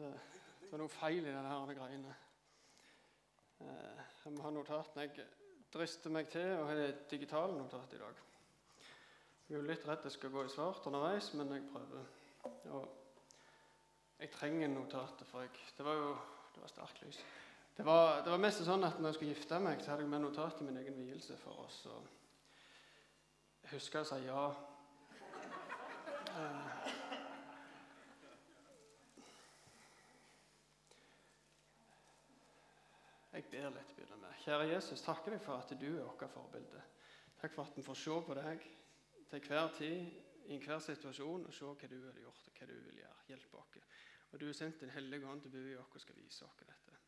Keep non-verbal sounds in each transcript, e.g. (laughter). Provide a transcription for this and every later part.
Det, var noe feil i denne her greiene. Eh, jeg må ha notatene. Jeg drister meg til å ha digitale notat i dag. Jeg er litt redd jeg skal gå i svart underveis, men jeg prøver. Og jeg trenger notatet, for jeg, det var jo det var sterkt lys. Det var, det var mest sånn at når jeg skulle gifte meg, så hadde jeg med notat til min egen vielse for oss Jeg husker å si ja. Eh, Jeg ber litt begynne med. Kjære Jesus, takker deg for at du er vårt forbilde. Takk for at vi får se på deg til hver tid, i enhver situasjon, og se hva du har gjort, og hva du vil gjøre. Hjelp oss. Og du har sendt Din hellige ånd til å bo i oss og skal vise oss dette.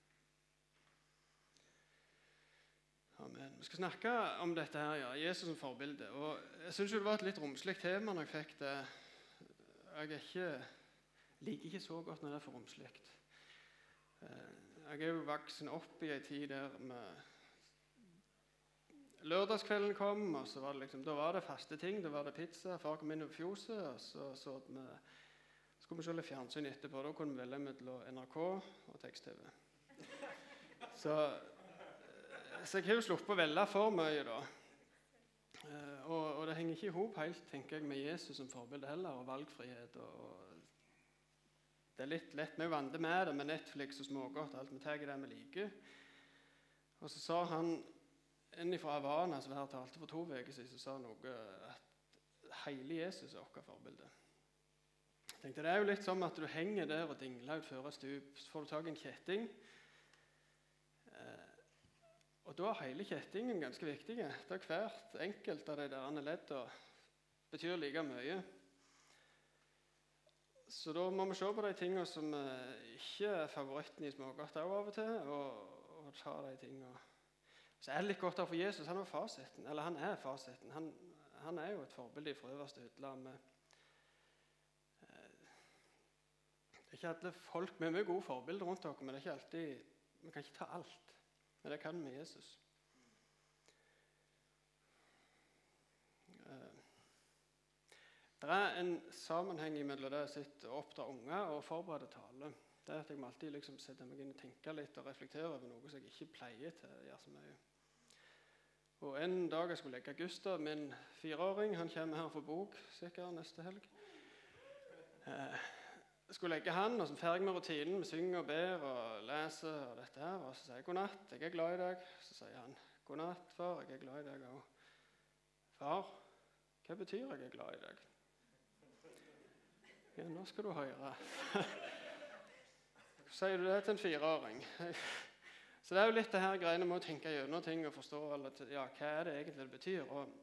Amen. Vi skal snakke om dette her, ja, Jesus som forbilde. Og Jeg syns det var et litt romslig tema når jeg fikk det. Jeg ikke, liker ikke så godt når det er for romslig. Jeg er jo voksen opp i ei tid der med Lørdagskvelden kom, og var liksom, da var det faste ting. Da var det pizza. Far kom inn over fjoset, og så, så vi, skulle vi se litt fjernsyn etterpå. Da kunne vi velge mellom NRK og tekst-TV. Så, så, jeg har jo sluppet å velge for mye, da. Eh, og, og det henger ikke i hop helt tenker jeg, med Jesus som forbilde heller, og valgfrihet. og det er litt lett. Vi er vant med det med Netflix og smågodt. alt Vi tar det vi liker. Og så sa han en Havana som her talte for to uker siden, så sa noe at hele Jesus er vårt forbilde. Jeg tenkte, Det er jo litt som at du henger der og dingler utfor et stup. Så får du tak i en kjetting. Eh, og da er hele kjettingen ganske viktig. Da hvert enkelt av de der leddene betyr like mye. Så da må vi se på de tingene som eh, ikke er favoritten i smågodt av og til, og, og ta de tingene så er det litt godt for Jesus. Han er fasiten. Eller han er fasiten. Han, han er jo et forbilde fra øverste hylle. Eh, det er ikke alle folk Vi er mye gode forbilder rundt dere, men det er ikke alltid, vi kan ikke ta alt. Men det kan vi med Jesus. Det er en sammenheng mellom det å oppdra unger og forberede tale. Det er at Jeg må alltid liksom sette meg inn og tenke litt og reflektere over noe som jeg ikke pleier til å gjøre så mye. Og En dag jeg skulle legge Gustav, min fireåring Han kommer her for bok sikkert neste helg. Eh, jeg skulle legge han, og så ferdig med rutinen. Vi synger og ber og leser. Og dette her, og så sier jeg 'god natt, jeg er glad i deg'. Så sier han 'god natt, far, jeg er glad i deg òg'. 'Far, hva betyr 'jeg er glad i deg'? Ja, nå skal du høre. (laughs) Sier du det til en fireåring? (laughs) Så det er jo litt det her greiene med å tenke gjennom ting og forstå eller, ja, hva er det egentlig det betyr. Og,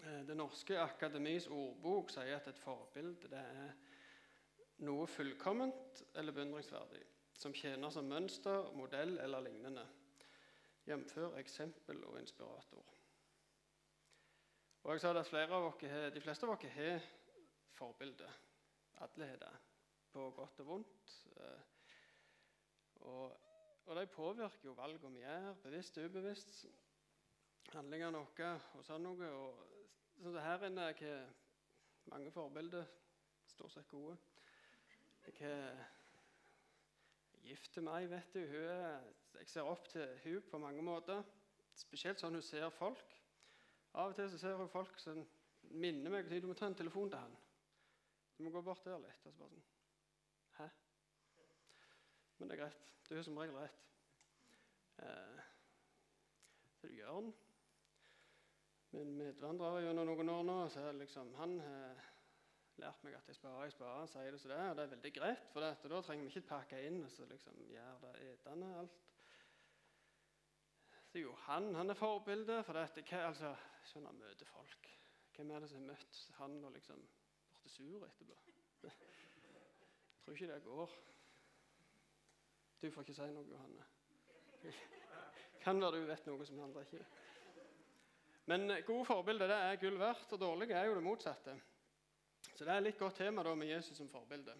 eh, det norske akademis ordbok sier at et forbilde det er noe fullkomment eller beundringsverdig som tjener som mønster, modell eller lignende. Jf. eksempel og inspirator. Og jeg sa at dere, De fleste av dere har forbilde. Alle har det, på godt og vondt. Eh, og og de påvirker jo valgene vi gjør, bevisst og ubevisst. Handlingene våre og sånn noe. Og, så her inne har mange forbilder. Stort sett gode. Jeg er gift til meg, vet du. Er, jeg ser opp til hun på mange måter. Spesielt sånn hun ser folk. Av og til så ser hun folk som minner meg om du må ta en telefon til han. Du må gå bort der litt. og så bare sånn, Hæ? Men det er greit. Du har som regel rett. Eh, så er det Jørn. Min medvandrer gjennom noen år nå. så er liksom, Han har lært meg at jeg sparer, jeg sparer. sier det som det er, og det er veldig greit. For det, da trenger vi ikke pakke inn og så liksom gjøre det etende alt. Så jo, han, han er forbildet. For dette, hva, altså, sånn han møter folk. Hvem er det som har møtt han og liksom blitt sur etterpå? Jeg tror ikke det går. Du får ikke si noe, Johanne. Kan være du vet noe som andre ikke Men gode forbilder det er gull verdt, og dårlige er jo det motsatte. Så det er et litt godt tema da med Jesus som forbilde.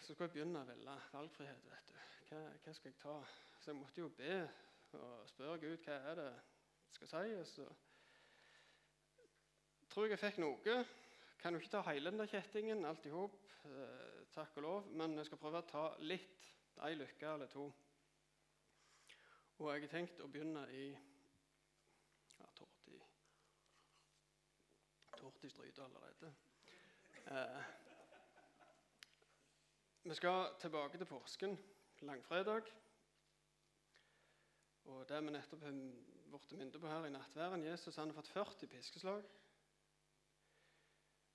Så skal jeg begynne å velge valgfrihet. vet du. Hva, hva, skal jeg ta? Så jeg måtte jo be og spørre Gud hva er det jeg skal si. Og så tror jeg jeg fikk noe. kan jo ikke ta hele den kjettingen alt i hop, eh, takk og lov, men jeg skal prøve å ta litt, ei lykke eller to. Og jeg har tenkt å begynne i ja, Torti Torti stryter allerede. Eh, vi skal tilbake til påsken, langfredag. Og det vi nettopp har blitt minnet på her i nattværen Jesus han har fått 40 piskeslag.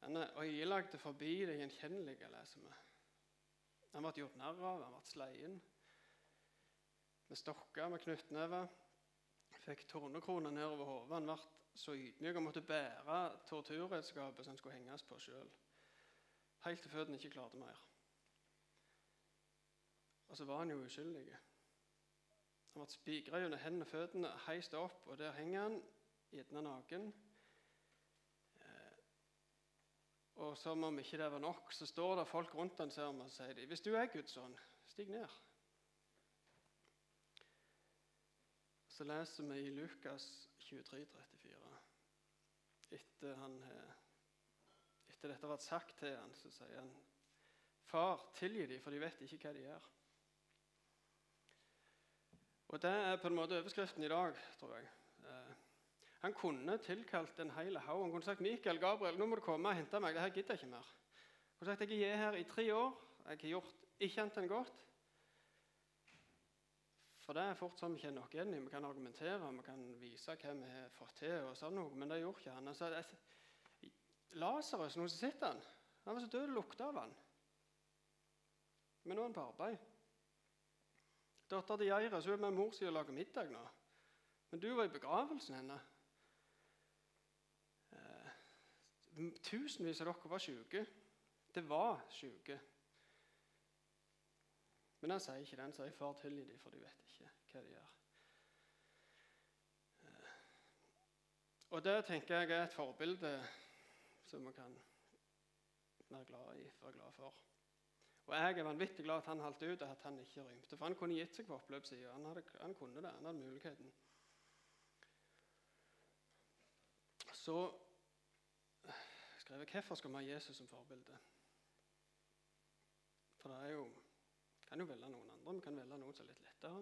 Han er øyelagte forbi det gjenkjennelige, leser vi. Han ble gjort narr av, han ble sleien. Med stokker, med knyttnever. Fikk tornekrone nedover hodet. Han ble så ydmyk og måtte bære torturredskapet som skulle henges på sjøl. Helt til føttene ikke klarte mer. Og så var han jo uskyldig. Han ble spigra gjennom hendene og føttene, heist opp, og der henger han, gjerne naken. Eh, og som om ikke det var nok, så står det folk rundt han ser og sier de, hvis du er Guds sønn, stig ned. Så leser vi i Lukas 23, 34. Etter, han, etter dette har vært sagt til han, så sier han Far, tilgi dem, for de vet ikke hva de gjør. Og Det er på en måte overskriften i dag, tror jeg. Han kunne tilkalt en hel haug. Han kunne sagt 'Mikael, Gabriel, nå må du komme og hente meg. Det her gidder jeg ikke mer.' Han kunne sagt 'Jeg er her i tre år. Jeg har gjort ikke annet enn godt.' For det er fort sånn vi kjenner oss igjen i. Vi kan argumentere vi kan vise hva vi har fått til, og sånn noe, men det gjorde ikke han. Altså, Lasarus, nå sitter han. Han var så død det lukta av han. Men nå er han på arbeid. Dattera til Jairus er med mor si og lager middag nå. Men du var i begravelsen hennes. Eh, tusenvis av dere var syke. Det var syke. Men han sier ikke det. Han sier 'far, tilgi dem, for de vet ikke hva de gjør'. Eh, og det tenker jeg er et forbilde som vi kan være glad i, være glad for. Og jeg er vanvittig glad at han holdt ut, og at han ikke rømte. For han kunne gitt seg på oppløpssida. Han, han kunne det. Han hadde muligheten. Så skrev jeg hvorfor skal vi ha Jesus som forbilde. For det er jo kan jo velge noen andre. Vi kan velge noen som er litt lettere.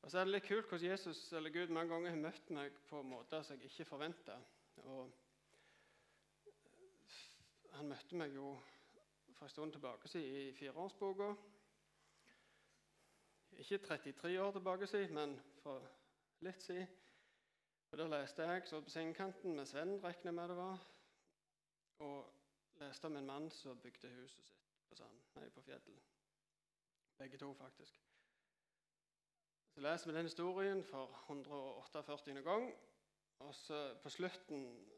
Og så er det litt kult hvordan Jesus eller Gud mange ganger har møtt meg på måter som jeg ikke forventa. Han møtte meg jo for en stund tilbake siden i fireårsboka. Ikke 33 år tilbake siden, men for litt siden. Og Der leste jeg så på sengekanten med Sven, regner med det var, og leste om en mann som bygde huset sitt på sand, nei, på fjellet. Begge to, faktisk. Så leser vi den historien for 148. gang. Og så på slutten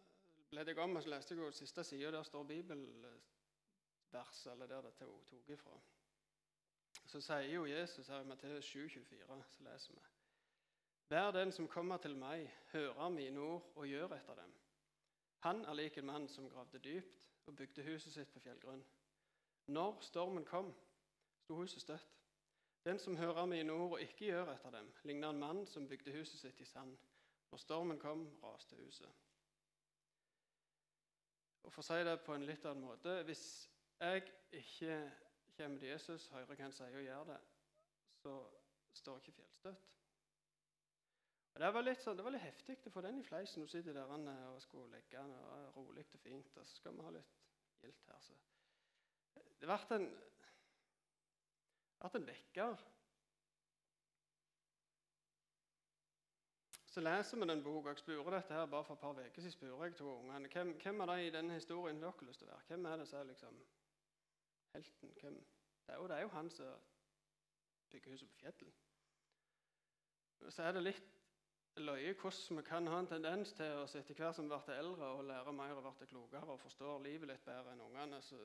ble det om, og så leste jeg jo siste sida. Der står bibelvers, eller der det tok ifra. Så sier jo Jesus her i Matteus 7,24, så leser vi Vær den som kommer til meg, hører mine ord og gjør etter dem. Han er lik en mann som gravde dypt og bygde huset sitt på fjellgrunn. Når stormen kom, sto huset støtt. Den som hører mine ord og ikke gjør etter dem, ligner en mann som bygde huset sitt i sand. Når stormen kom, raste huset. Og For å si det på en litt annen måte Hvis jeg ikke kommer til Jesus, hører hva han sier og gjør det, så står ikke fjellstøtt. Det var litt, sånn, litt heftig å få den i fleisen. Nå sitter der og skulle legge den, og rolig og fint. Og så skal vi ha litt gildt her. Så. Det ble en, ble en vekker. Så leser vi den boka. Jeg spurte dette her bare for et par uker siden. spurte jeg to ungene hvem, hvem av de i denne historien dere har lyst til å være. Hvem er det som er liksom helten? Hvem? Det er, jo, det er jo han som bygger huset på fjellet. Så er det litt løye hvordan vi kan ha en tendens til å etter hvert som vi blir eldre og lærer mer og blir klokere og forstår livet litt bedre enn ungene, så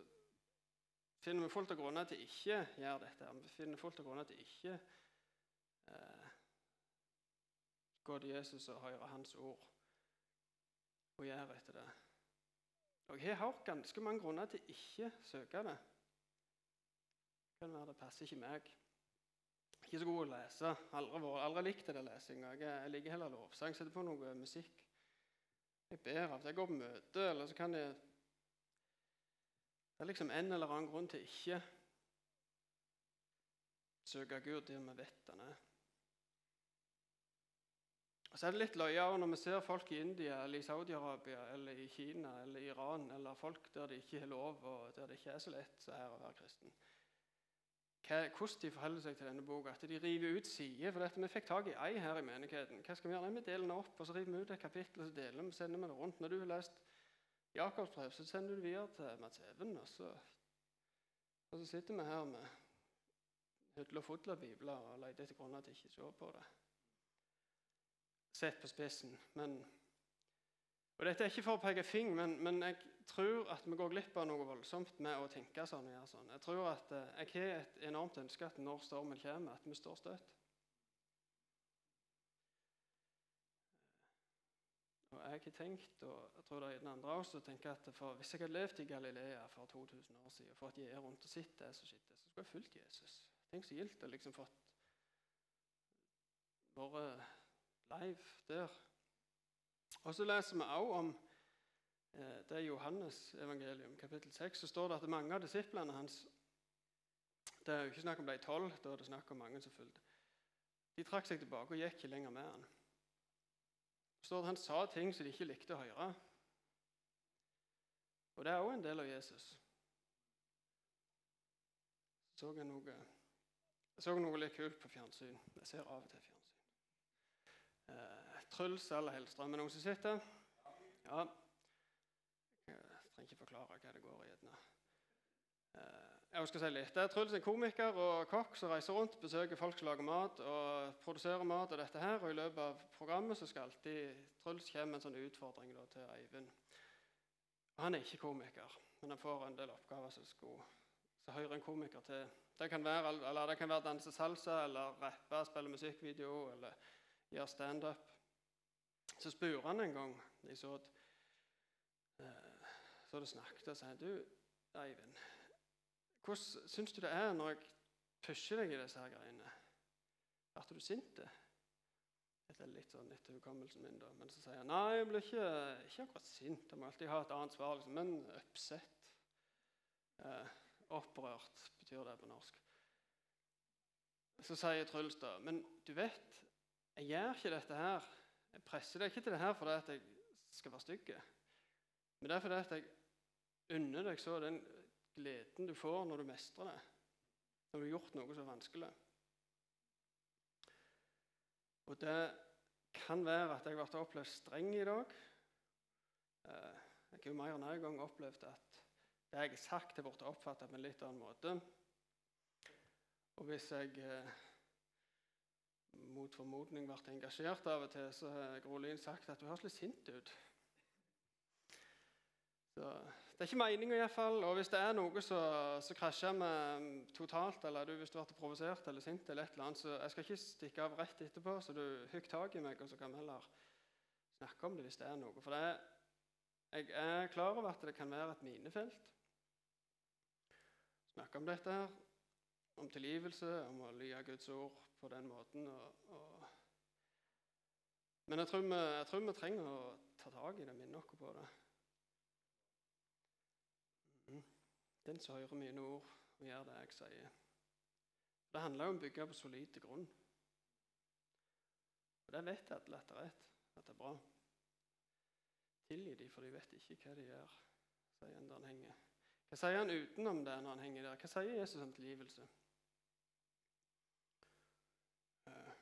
finner vi fullt av grunner til ikke gjøre dette. Vi finner fullt av grunner til ikke eh, gå til Jesus og høre hans ord og gjøre etter det. Og Jeg har ganske mange grunner til ikke søke det kan være det passer ikke meg. Ikke så god å lese. Aldri, aldri likt det lesinga. Jeg, jeg liker heller lovsang. Setter på noe musikk. Jeg ber av. Jeg går på møte, eller så kan jeg Det er liksom en eller annen grunn til ikke søke Gud der vi vet han er. Og Så er det litt løye når vi ser folk i India eller i Saudi-Arabia eller i Kina eller Iran eller folk der det ikke er lov og der det ikke er så lett så her å være kristen. Hvordan de forholder seg til denne boka. At de river ut sider. For dette, vi fikk tak i ei her i menigheten. Hva skal Vi gjøre? Vi deler den opp, og så river vi ut et kapittel og så deler vi, sender vi det rundt. Når du har lest Jakobs brev, så sender du det videre til Mats Even. Og så, og så sitter vi her med hylle og fulle bibler og leter etter grunner til ikke å se på det. Sett på spissen. Men, og Dette er ikke for å peke fing, men, men jeg tror at vi går glipp av noe voldsomt med å tenke sånn og gjøre sånn. Jeg tror at eh, jeg har et enormt ønske at når stormen kommer, at vi står støtt. Og jeg har tenkt, og jeg tror det er den andre også, å tenke at for hvis jeg hadde levd i Galilea for 2000 år siden og fått gjøre rundt og sett det som skjedde, så skulle jeg fulgt Jesus. Tenk så gildt å liksom fått vært live der. Og så leser vi også om det er Johannes evangelium, kapittel 6, så står det at mange av disiplene hans Det er jo ikke snakk om de tolv, da er det snakk om mange som fulgte. De trakk seg tilbake og gikk ikke lenger med han. Så står det at Han sa ting som de ikke likte å høre. Og det er òg en del av Jesus. Så jeg noe, jeg så noe litt kult på fjernsyn. Jeg ser av og til fjernsyn. Eh, Truls eller Hellstrøm, er noen som sitter? Ja. Jeg trenger ikke forklare hva det går i. gjerne. Eh, jeg skal si litt. Det er Truls en komiker og kokk som reiser rundt, besøker folk som lager mat og produserer mat. og dette her, og I løpet av programmet så skal alltid Truls komme en sånn utfordring da, til Eivind. Han er ikke komiker, men han får en del oppgaver som, skulle, så hører en komiker til. Det kan være, eller det kan være danse salsa, eller rappe, spille musikkvideo eller gjøre standup. Så spurte han en gang de så, så du snakket, og sier du, Eivind, hvordan syns du det er når jeg pusher deg i disse her greiene? Blir du sint? Dette er litt sånn etter hukommelsen min, da. Men så sier han nei, jeg blir ikke, ikke akkurat sint. Jeg må alltid ha et annet svar. Liksom. Men oppsett. Eh, opprørt betyr det på norsk. Så sier Truls da Men du vet, jeg gjør ikke dette her. Jeg presser deg ikke til det her fordi jeg skal være stygg. Men det er fordi jeg unner deg så den gleden du får når du mestrer det. Når du har gjort noe så vanskelig. Og det kan være at jeg ble opplevd streng i dag. Eh, jeg har jo mer enn én gang opplevd at det jeg har sagt, har blitt oppfattet på en litt annen måte. Og hvis jeg eh, mot formodning ble engasjert av og til, så har Grolin sagt at du høres litt sint ut. Så Det er ikke meninga iallfall. Og hvis det er noe så krasjer vi totalt, eller du, hvis du blir provosert eller sint, eller et eller annet, så jeg skal ikke stikke av rett etterpå, så du hugg tak i meg, og så kan vi heller snakke om det hvis det er noe. For det, jeg er klar over at det kan være et minefelt. Snakke om dette her, om tilgivelse, om å lye Guds ord på den måten. Og, og men jeg tror, vi, jeg tror, vi, trenger å ta tak i det, minne oss på det. Den som hører mine ord og gjør det jeg sier. Det handler om å bygge på solid grunn. Og Det vet alle at det er rett, at det er bra. Tilgi dem, for de vet ikke hva de gjør, sier han der han henger. Hva sier han utenom det når han henger der? Hva sier Jesus om tilgivelse? Eh,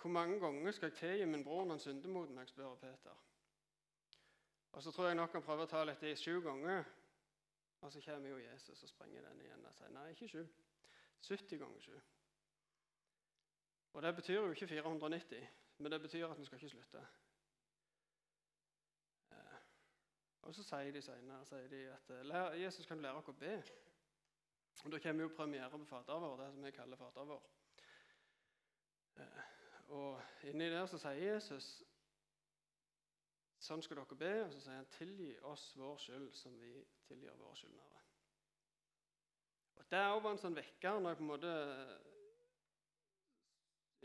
hvor mange ganger skal jeg tilgi min bror når han synder mot meg, spør Peter. Og så tror jeg nok han prøver å ta litt i sju ganger. Og så kommer jo Jesus og sprenger den igjen og sier nei, ikke sju. 70 ganger sju. Og det betyr jo ikke 490, men det betyr at vi skal ikke slutte. Eh, og så sier de senere sier de at eh, Jesus kan lære oss å be. Og Da kommer jo premiere på Fader vår, det som vi kaller Fader vår. Eh, og inni der så sier Jesus Sånn skal dere be, og så sier han tilgi oss vår skyld som vi tilgir våre skyldnere. Og Det er også en sånn vekker når jeg på en måte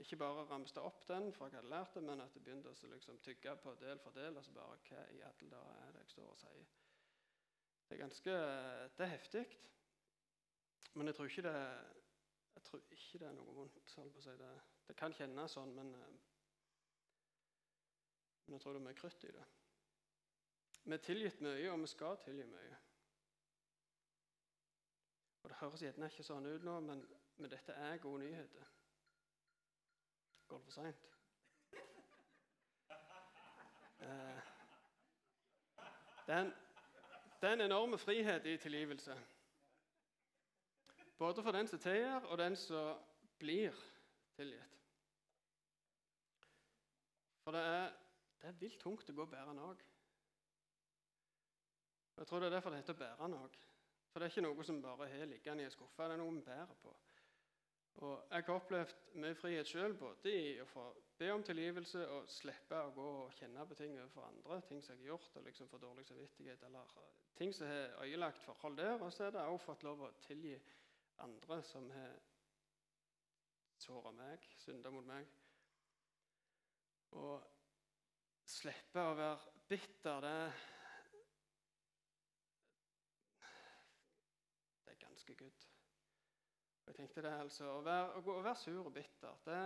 ikke bare ramste opp den, for jeg hadde lært det, men at jeg begynte å liksom, tygge på del for del. og så bare, Hva i alle dager er det jeg står og sier? Det er ganske det er heftig. Men jeg tror ikke det, jeg tror ikke det er noe vondt. Det, det, kan kjennes sånn, men, eh, men jeg tror det er mye krutt i det. Vi er tilgitt mye, og vi skal tilgi mye. Og Det høres gjerne ikke sånn ut nå, men, men dette er gode nyheter. Går det for seint? Eh, det, er en enorm frihet i tilgivelse. Både for den som tilgir, og den som blir tilgitt. For det er, det er vilt tungt å gå og bære noe. Jeg tror det er derfor det heter 'bære noe'. For det er ikke noe som bare har liggende i en skuffe, det er noe vi bærer på. Og Jeg har opplevd mye frihet sjøl, både i å få be om tilgivelse og slippe å gå og kjenne på ting overfor andre, ting som jeg har gjort, og liksom for dårlig samvittighet, eller ting som har øyelagt forhold der. Og så er det òg fått lov å tilgi andre som har såra meg, synda mot meg. Og slippe å være bitter, det Det er ganske good. Jeg tenkte det altså, Å være, å, være sur og bitter det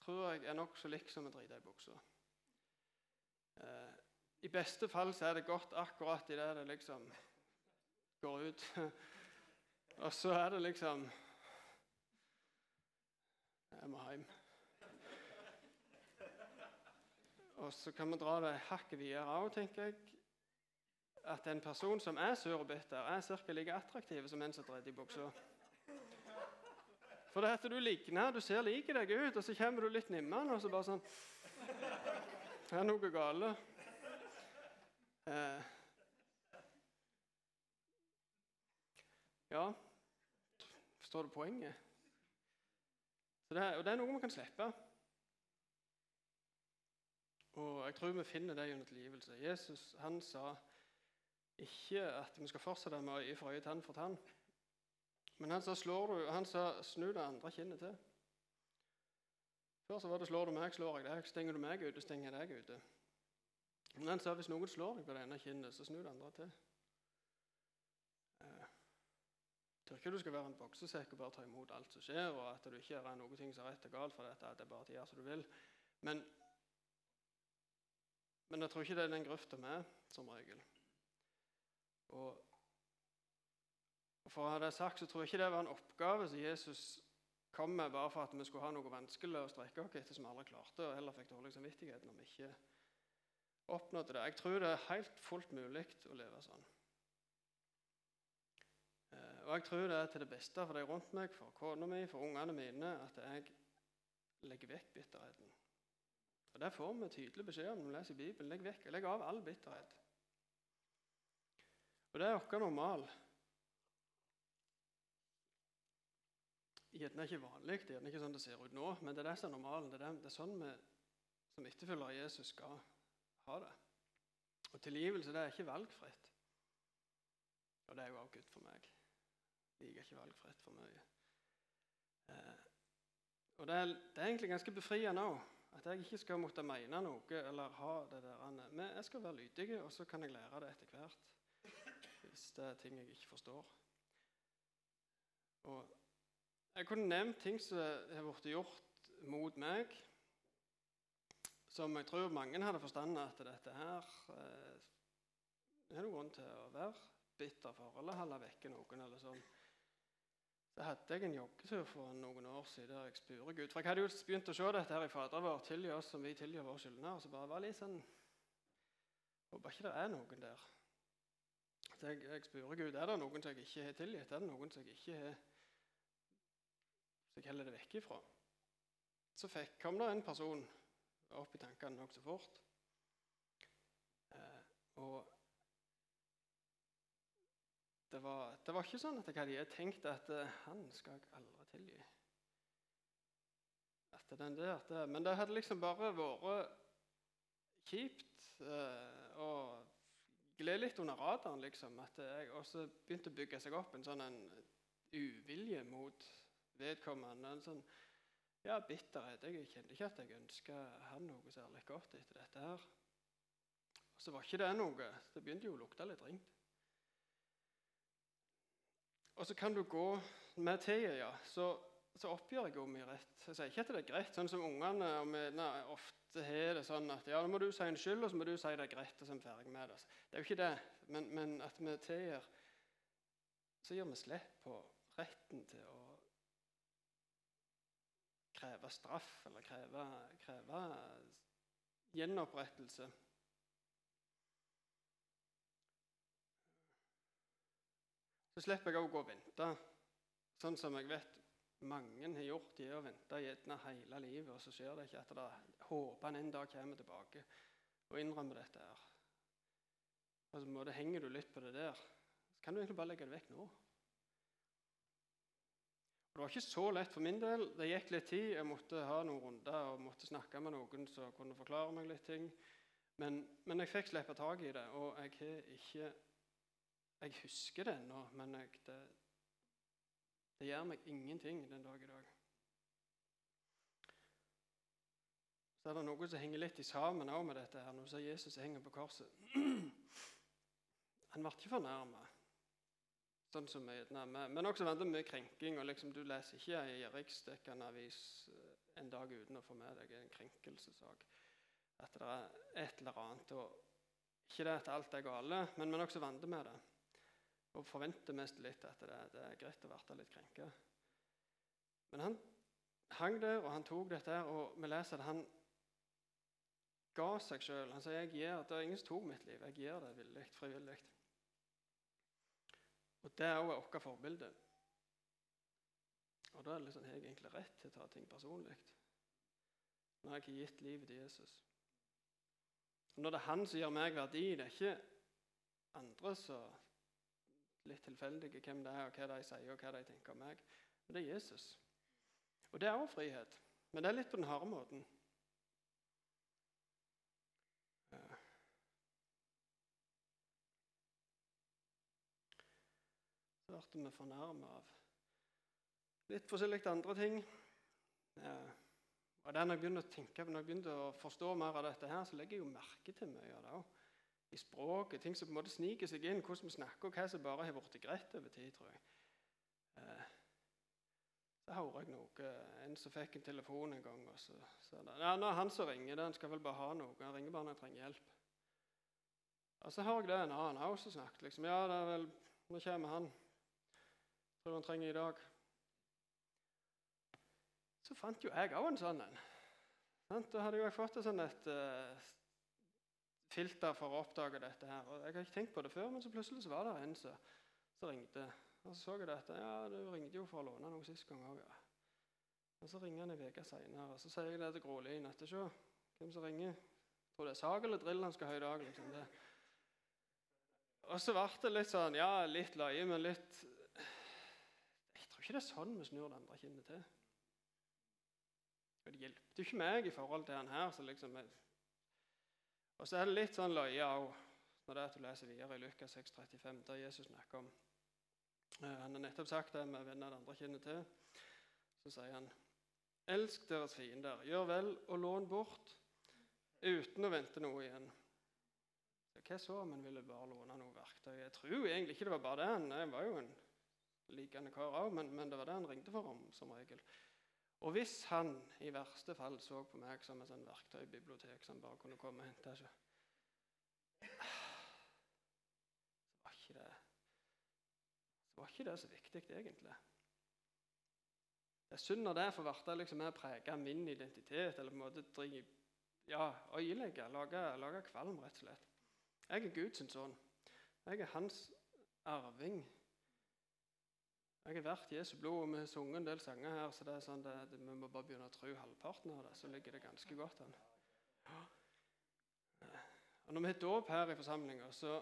tror jeg er nokså likt som å drite i buksa. Eh, I beste fall så er det godt akkurat idet det liksom går ut. (laughs) og så er det liksom Jeg må hjem. Og så kan vi dra det hakket videre òg, tenker jeg. At en person som er sur og bitter, er ca. like attraktiv som en som driter i buksa. For det at du ligner, du ser lik deg ut, og så kommer du litt nimmende, og så bare sånn Det er noe galt. Eh. Ja Forstår du poenget? Det og det er noe vi kan slippe. Og jeg tror vi finner det gjennom tilgivelse. Jesus han sa ikke at vi skal fortsette med å gi for øye tann for tann. Men han sa, slår du, han sa 'snu det andre kinnet til'. Før så var det 'slår du meg, slår jeg deg'. Stenger du meg ute, stenger jeg deg ute. Men han sa hvis noen slår deg på det ene kinnet, så snu det andre til. Jeg tror ikke du skal være en boksesekk og bare ta imot alt som skjer, og at du ikke gjør noe som er rett og galt, for dette, at det er bare gjøre som du vil. Men, men jeg tror ikke det er den grøfta vi er, som regel. Og For å ha det sagt så tror jeg ikke det var en oppgave som Jesus kom med bare for at vi skulle ha noe vanskelig å strekke oss etter som vi aldri klarte, og heller fikk dårlig samvittighet når vi ikke oppnådde det. Jeg tror det er helt fullt mulig å leve sånn. Eh, og jeg tror det er til det beste for de rundt meg, for kona mi, for ungene mine, at jeg legger vekk bitterheten. Og Der får vi tydelig beskjed om når vi leser Bibelen. Legg vekk, legg av all bitterhet. Og det er vår normal. gjerne ikke vanlig, det er ikke sånn det ser ut nå, men det er det som er normalen. Det er, er sånn vi som etterfølgere av Jesus skal ha det. Og tilgivelse det er ikke valgfritt. Og det er jo også Gud for meg. Jeg liker ikke valgfritt for mye. Eh, og det er, det er, egentlig ganske befriende òg. At jeg ikke skal måtte mene noe eller ha det der. Men jeg skal være lydig, og så kan jeg lære det etter hvert. Hvis det er ting jeg ikke forstår. Og jeg kunne nevnt ting som har blitt gjort mot meg, som jeg tror mange hadde forstandet at dette her eh, er noen grunn til å være bitter for, eller holde vekke noen. eller sånn. Så hadde jeg en joggetur for noen år siden der jeg spurte Gud. For jeg hadde jo begynt å se dette her i Fader vår, tilgi oss som vi tilgir våre skyldnere. Så bare var litt sånn Håper ikke det er noen der. Så jeg, jeg spurte Gud er det noen som jeg ikke har tilgitt. Er det noen som jeg ikke har så jeg heller det vekk ifra. Så fikk, kom det en person opp i tankene nokså fort. Eh, og det var, det var, ikke sånn at jeg hadde tenkt at uh, han skal jeg aldri tilgi. At den der, det, men det hadde liksom bare vært kjipt eh, og gled litt under radaren. liksom, at jeg også begynte å bygge seg opp en sånn en uvilje mot vedkommende. En sånn Ja, bitterhet. Jeg kjente ikke at jeg ønska han noe særlig godt etter dette her. Og så var ikke det noe. Det begynte jo å lukte litt ringt. Og så kan du gå med tida, ja. Så, så oppgjør jeg jo mye rett. Jeg sier ikke at det er greit, sånn som ungene og vi ofte har det sånn at ja, nå må du si unnskyld, og så må du si det er greit, og så er vi ferdig med det. Det er jo ikke det, men, men at vi tilgir, så gir vi slipp på retten til å kreve straff eller kreve, kreve gjenopprettelse. Så slipper jeg òg å vente, sånn som jeg vet mange har gjort. De har venta gjerne hele livet, og så skjer det ikke at det håper en en dag kommer tilbake og innrømmer dette. her. Og så måte henger du litt på det der. Så kan du egentlig bare legge det vekk nå. Og det var ikke så lett for min del. Det gikk litt tid. Jeg måtte ha noen runder og måtte snakke med noen som kunne forklare meg litt ting. Men, men jeg fikk slippe tak i det, og jeg har ikke Jeg husker det ennå, men jeg, det, det gjør meg ingenting den dag i dag. Så er det noe som henger litt i sammen med dette. her. Du ser Jesus henger på korset (clears throat) Han ble ikke fornærma sånn som vi med, men også vant med krenking. og liksom, Du leser ikke ei riksdekkende avis eh, en dag uten å få med deg en krenkelsesak. At det er et eller annet. og Ikke det at alt er gale, men vi er også vant med det. Og forventer mest litt at det, det er greit å bli litt krenka. Men han hang der, og han tok dette her, og vi leser at han ga seg sjøl. Han sier jeg gir, det er ingen som tok mitt liv. Jeg gir det villig, frivillig. Og det er også vårt forbilde. Og da er det liksom, jeg egentlig rett til å ta ting personlig. Når jeg har gitt livet til Jesus. Og når det er han som gir meg verdi, det er ikke andre som litt tilfeldige hvem det er, og hva de sier og hva de tenker om meg. Men det er Jesus. Og det er også frihet. Men det er litt på den harde måten. Så ble vi fornærma av litt forskjellig andre ting. Eh, og Når jeg begynner å tenke, når jeg begynner å forstå mer av dette, her, så legger jeg jo merke til mye av det òg. I språket, ting som på en måte sniker seg inn, hvordan vi snakker, og hva som bare har blitt greit over tid. tror jeg. Eh, så hører jeg noe. En som fikk en telefon en gang, og så sa det ja, 'Nå er han som ringer. Han skal vel bare ha noe. Han ringer bare når han trenger hjelp.' Og så hører jeg det en annen òg som snakket. Liksom, 'Ja, det er vel, nå kommer han.' tror han trenger i dag. Så fant jo jeg òg en sånn en. Da hadde jeg fått et sånt et uh, filter for å oppdage dette. her. Og Jeg har ikke tenkt på det før, men så plutselig så var det en som ringte. Og så så jeg dette. Ja, du ringte jo for å låne noe sist gang òg, ja. Og så ringer han en uke seinere, og så sier jeg det til Grålien at se hvem som ringer. Jeg tror det er sag eller drill han skal ha i dag. liksom det. Og så ble det litt sånn, ja, litt løye, men litt Jeg tror ikke det er sånn vi snur det andre kinnet til? Og Det hjelper jo ikke meg i forhold til han her. Så liksom, og så er det litt sånn løye òg når det er at du leser videre i Lukas 6,35, der Jesus snakker om eh, Han har nettopp sagt det med venner det andre kjenner til. Så sier han Elsk deres fiender, gjør vel og lån bort uten å vente noe igjen. Hva så om en ville bare låne noe verktøy? Jeg tror egentlig ikke det var bare det. Han var jo en likende kar òg, men, men, det var det han ringte for om som regel. Og hvis han i verste fall så på meg som et sånn verktøybibliotek som bare kunne komme og hente så var ikke det så var ikke det så viktig, egentlig. Det er synd når det får bli liksom, prege min identitet, eller på en måte drive, ja, øyelegge, lage, lage kvalm, rett og slett. Jeg er Guds sønn. Jeg er hans arving jeg har vært Jesu blod, og vi har sunget en del sanger her, så det er sånn det, det, vi må bare begynne å tro halvparten av det, så ligger det ganske godt an. Og Når vi har dåp her i forsamlinga, så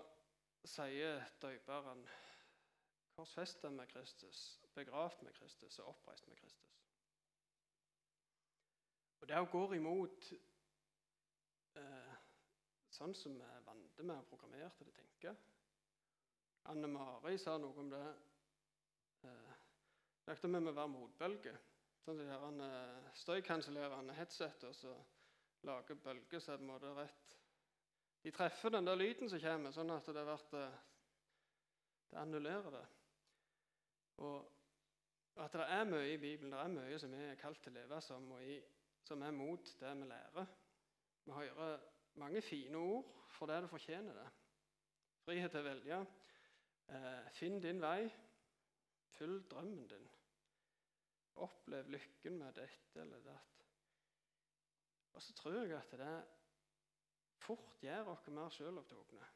sier døperen korsfesta med Kristus, begravd med Kristus og oppreist med Kristus. Og Det går imot eh, sånn som vi er vant med og til å tenke. Anne Mari sa noe om det snakket vi med være motbølge. Sånn at de eh, støykansellerende headsetene som lager bølger så på en rett De treffer den der lyden som kommer, sånn at det, vært, eh, det annullerer det. Og at det er mye i Bibelen, det er mye som vi er kalt til å leve som, og i, som er mot det vi lærer. Vi hører mange fine ord for det du fortjener det. Frihet til å velge. Eh, finn din vei. Følg drømmen din. Opplev lykken med dette eller datt. Og så tror jeg at det fort gjør oss mer sjølopptatte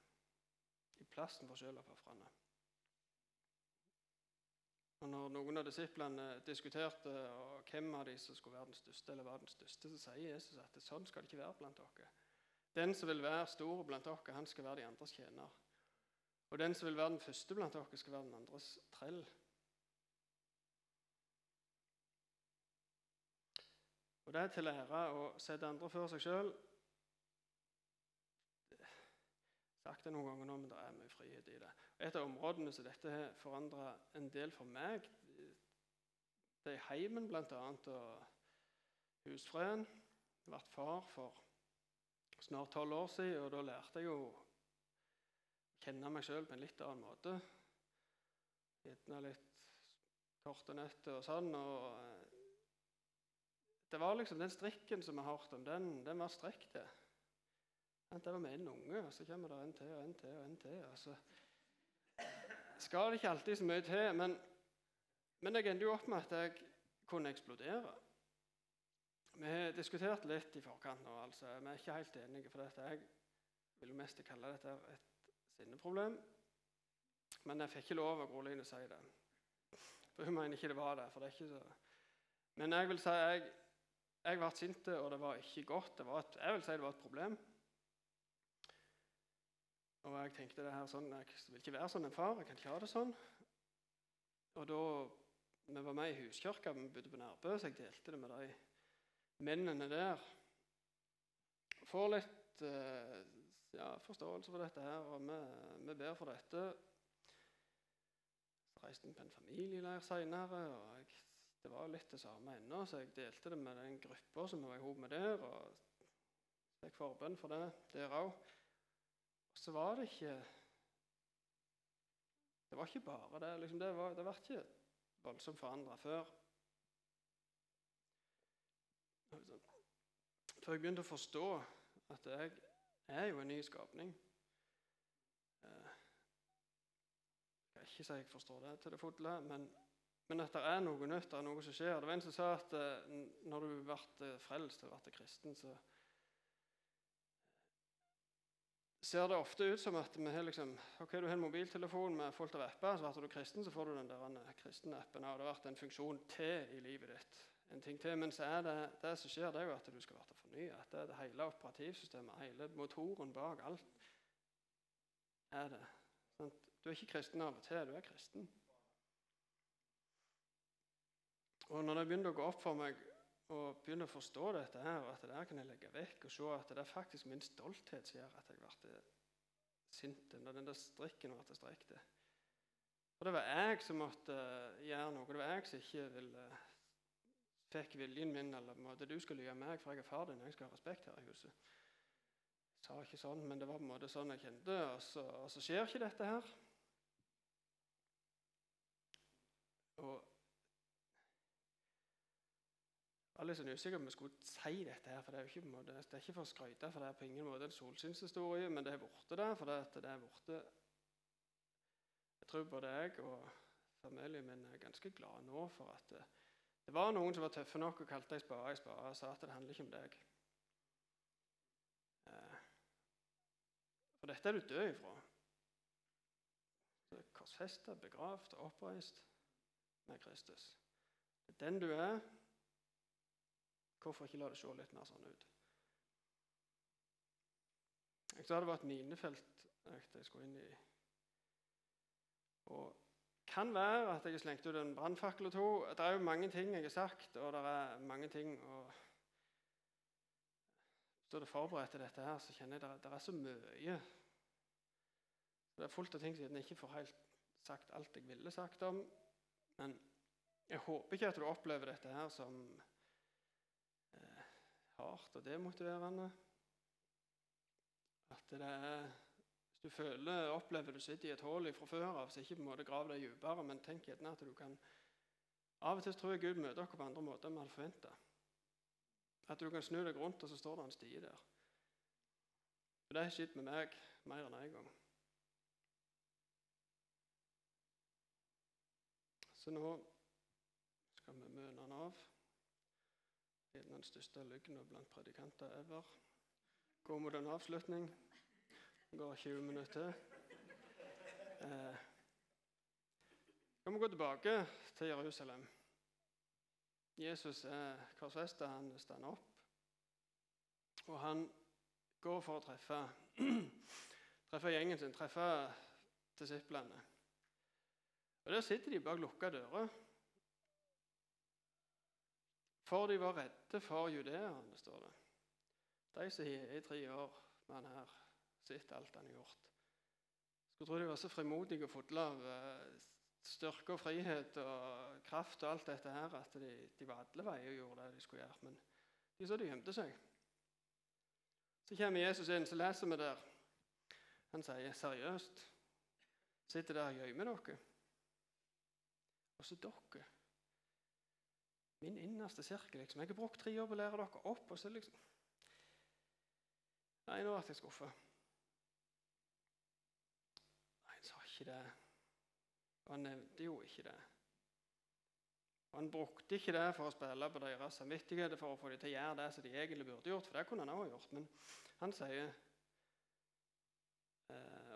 i plassen for sjølofrene. Og når noen av disiplene diskuterte hvem av de som skulle være den største, eller var den største, så sier Jesus at sånn skal det ikke være blant dere. Den som vil være stor blant dere, han skal være de andres tjener. Og den som vil være den første blant dere, skal være den andres trell. Og det er til ære å sette andre før seg sjøl. Sagt det noen ganger nå, men det er mye frihet i det. Et av områdene som dette har forandra en del for meg, det er heimen bl.a. og husfreden. Jeg ble far for snart tolv år siden, og da lærte jeg jo å kjenne meg sjøl på en litt annen måte. Gjerne litt korte nøtter og sånn. og det var liksom Den strikken som vi har hørt om, den, den var strekt. Det var med en unge, og så kommer det en til og en til og en til. og så skal det ikke alltid så mye til. Men, men jeg endte jo opp med at jeg kunne eksplodere. Vi har diskutert litt i forkant nå. altså. Vi er ikke helt enige. for dette. Jeg vil jo mest kalle dette et sinneproblem. Men jeg fikk ikke lov av Gro si det. For hun mener ikke det var det. for det er ikke så... Men jeg vil si jeg jeg ble sint, og det var ikke godt. Det et, jeg vil si det var et problem. Og jeg tenkte det her sånn, jeg vil ikke være sånn en far. Jeg kan ikke ha det sånn. Og da Vi var med i huskirka, vi bodde på Nærbø, så jeg delte det med de mennene der. Får litt eh, ja, forståelse for dette her, og vi, vi ber for dette. Så reiste vi på en familieleir seinere, og jeg det var litt det samme ennå, så jeg delte det med den gruppa som var i hop med der. og Fikk forbønn for det der òg. Så var det ikke Det var ikke bare det. Liksom, det, var, det var ikke voldsomt forandra før. Før jeg begynte å forstå at jeg er jo en ny skapning. Eh, jeg kan ikke si jeg forstår det til det fulle, men men at det er noe nytt, det er noe som skjer. Det var en som sa at eh, når du ble eh, frelst og ble kristen, så ser det ofte ut som at vi har liksom, ok, du har en mobiltelefon med fullt av apper, så blir du kristen, så får du den der eh, kristne appen. Og det vært en funksjon til i livet ditt. en ting til, Men så er det, det som skjer, det er jo at du skal bli fornya. At det det hele operativsystemet, hele motoren bak alt, er det. Sånn, du er ikke kristen av og til, du er kristen. Og når det begynte å gå opp for meg og begynner å forstå dette her, at det der kan jeg legge vekk og se at det er faktisk min stolthet som gjør at jeg ble sint når den der strikken ble strekt. Og det var jeg som måtte gjøre noe. Det var jeg som ikke ville, fikk viljen min. eller på Du skal lyve meg, for jeg er far din. Jeg skal ha respekt her i huset. Jeg sa ikke sånn, men det var på en måte sånn jeg kjente. Og så, og så skjer ikke dette her. Og var litt sånn usikker om vi skulle si dette. her, for Det er jo ikke, måte, det er ikke for å skryte, for det er på ingen måte en solsynshistorie, men det er borte der. for det, det er borte. Jeg tror både jeg og familien min er ganske glade nå for at det, det var noen som var tøffe nok og kalte deg spade i spade og sa at det handler ikke om deg. Eh, for dette er du død ifra. Korsfesta, begravd oppreist med Kristus. Det er den du er. Hvorfor ikke la det se litt mer sånn ut? Jeg sa det var et minefelt jeg skulle inn i. Og kan være at jeg har slengt ut en brannfakkel og to. Det er jo mange ting jeg har sagt, og det er mange ting å Står det forberedt til dette her, så kjenner jeg at det er så mye. Det er fullt av ting som jeg ikke får helt sagt alt jeg ville sagt om. Men Jeg håper ikke at du opplever dette her som eh, hardt og demotiverende. At det er Hvis du føler, opplever du sitter i et hull fra før av, så ikke på en måte grav deg dypere, men tenk gjerne at du kan Av og til tror jeg Gud møter dere på andre måter enn vi hadde forventa. At du kan snu deg rundt, og så står det en stie der. For Det har skjedd med meg mer enn én en gang. Så nå skal vi møne den av. Det er den største løgna blant predikanter ever. Går mot en avslutning. Det går 20 minutter til. Eh, vi gå tilbake til Jerusalem. Jesus er korsfesta, han stander opp. Og han går for å treffe, (clears throat) treffe gjengen sin, treffe disiplene. Og Der sitter de bak lukka dører. For de var redde for judeerne, står det. De som har i tre år med han her, sett alt han har gjort. Skulle tro de var så frimodige og fulle av eh, styrke og frihet og kraft og alt dette her at de, de var alle veier og gjorde det de skulle gjøre. Men de så de gjemte seg. Så kommer Jesus inn, så leser vi der. Han sier seriøst Sitter der og gjemmer dere? Også dere. Min innerste sirkel. liksom. Jeg har brukt tre år på å lære dere opp, og så liksom Nei, nå ble jeg skuffa. Nei, han sa ikke det. Han nevnte jo ikke det. Han brukte ikke det for å spille på deres samvittighet for å få dem til å gjøre det som de egentlig burde gjort, for det kunne han også gjort. Men han sier eh,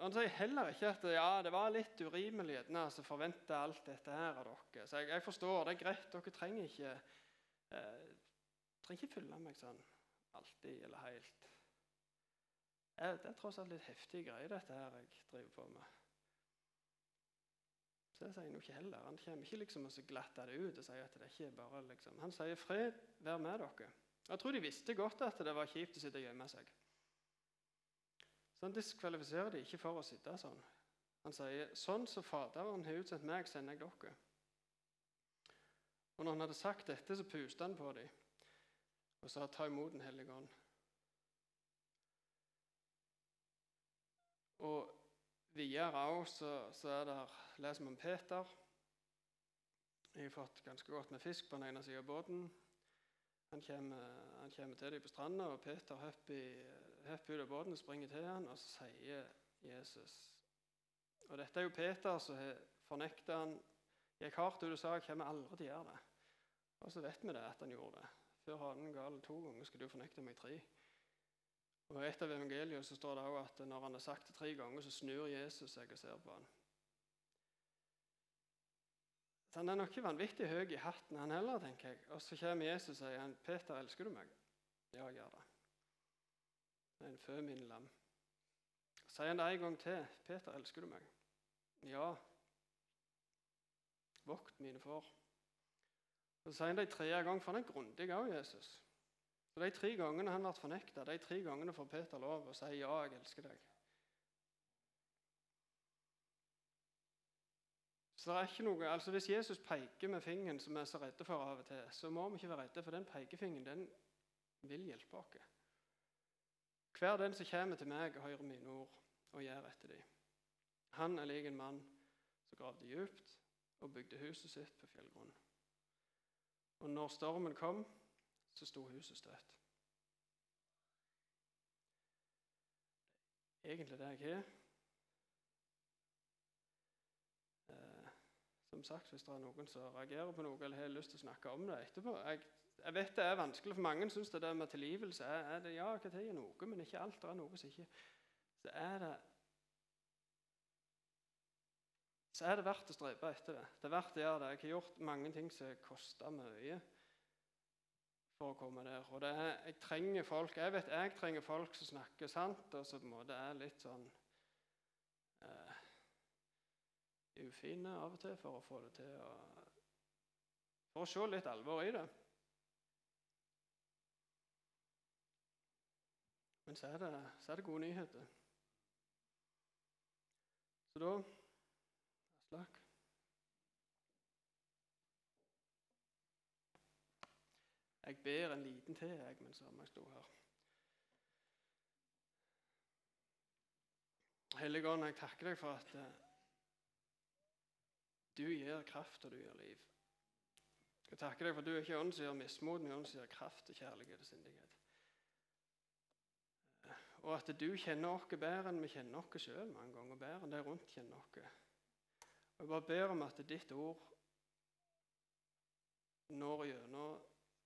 Han sier heller ikke at ja, det var litt urimelig altså, forvente alt dette her av dere. Så jeg, jeg, forstår, det er greit, dere trenger ikke eh, trenger ikke følge meg sånn alltid eller helt. Jeg, det er tross alt litt heftige greier, dette her jeg driver på med. Så det sier han jo ikke heller. Han kommer ikke liksom og glatter det ut og sier at det ikke er bare liksom. Han sier 'fred vær med dere'. Jeg tror de visste godt at det var kjipt å sitte og gjemme seg. Så han diskvalifiserer de ikke for å sitte sånn. Han sier 'sånn som Faderen har utsendt meg, sender jeg dere'. Og når han hadde sagt dette, så puste han på dem og sa 'ta imot Den hellige ånd'. Og Videre også, så, så er der, leser vi om Peter. Jeg har fått ganske godt med fisk på den ene siden av båten. Han kommer, han kommer, til dem på stranda, og Peter hopper ut av båten og springer til ham, og så sier Jesus Og dette er jo Peter som fornekta han gikk hardt ut og sa 'Jeg kommer aldri til å gjøre det'. Og så vet vi det at han gjorde det. Før hanen gal to ganger skal du fornekte meg tre. Og I et av evangeliene så står det også at når han har sagt det tre ganger, så snur Jesus seg og ser på han. Så Han er nok ikke vanvittig høy i hatten, han heller, tenker jeg. Og så kommer Jesus og sier han, 'Peter, elsker du meg?' 'Ja, jeg gjør det.' Men fø min lam. Sier han det en gang til. 'Peter, elsker du meg?' 'Ja.' 'Vokt mine får.' Så sier han det en tredje gang, for han er grundig òg, Jesus. Så De tre gangene han ble fornekta, de tre gangene får Peter lov å si 'ja, jeg elsker deg'. Så det er ikke noe, altså Hvis Jesus peker med fingeren, som vi er så redde for av og til, så må vi ikke være redde, for den pekefingeren den vil hjelpe oss. Hver den som kommer til meg og hører mine ord og gjør etter dem. Han er lik en mann som gravde djupt og bygde huset sitt på fjellgrunn. Og når stormen kom, så sto huset støtt. Egentlig det jeg har. Eh, som sagt, Hvis det er noen som reagerer på noe eller har lyst til å snakke om det etterpå Jeg, jeg vet det er vanskelig, for mange syns det der med tilgivelse er, er det, Ja, hva er noe, men ikke alt. Det er noe som ikke Så er det så er det verdt å strebe etter det. Det er verdt å gjøre det. Jeg har gjort mange ting som koster mye for å komme der. Og er, jeg trenger folk, jeg vet jeg trenger folk som snakker sant, og som på en måte er litt sånn eh, ufine av og til for å få det til å For å se litt alvor i det. Men så er det, så er det gode nyheter. Så da Aslak Jeg ber en liten til jeg, mens jeg sto her. Hellige Ånd, jeg takker deg for at eh, du gir kraft, og du gir liv. Jeg takker deg for at du ikke ånd som gir mismot, men ånd som gir kraft og kjærlighet og sindighet. Og at du kjenner oss bedre enn vi kjenner oss sjøl mange ganger. Bedre enn de rundt kjenner oss. Og Jeg bare ber om at ditt ord når gjennom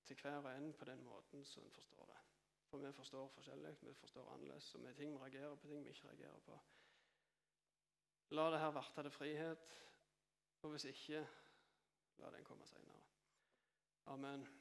til hver og en på den måten som en forstår det. For vi forstår forskjellig, vi forstår annerledes, og vi ting vi reagerer på, ting vi ikke reagerer på. La det her verte til frihet, og hvis ikke, la den komme seinere. Amen.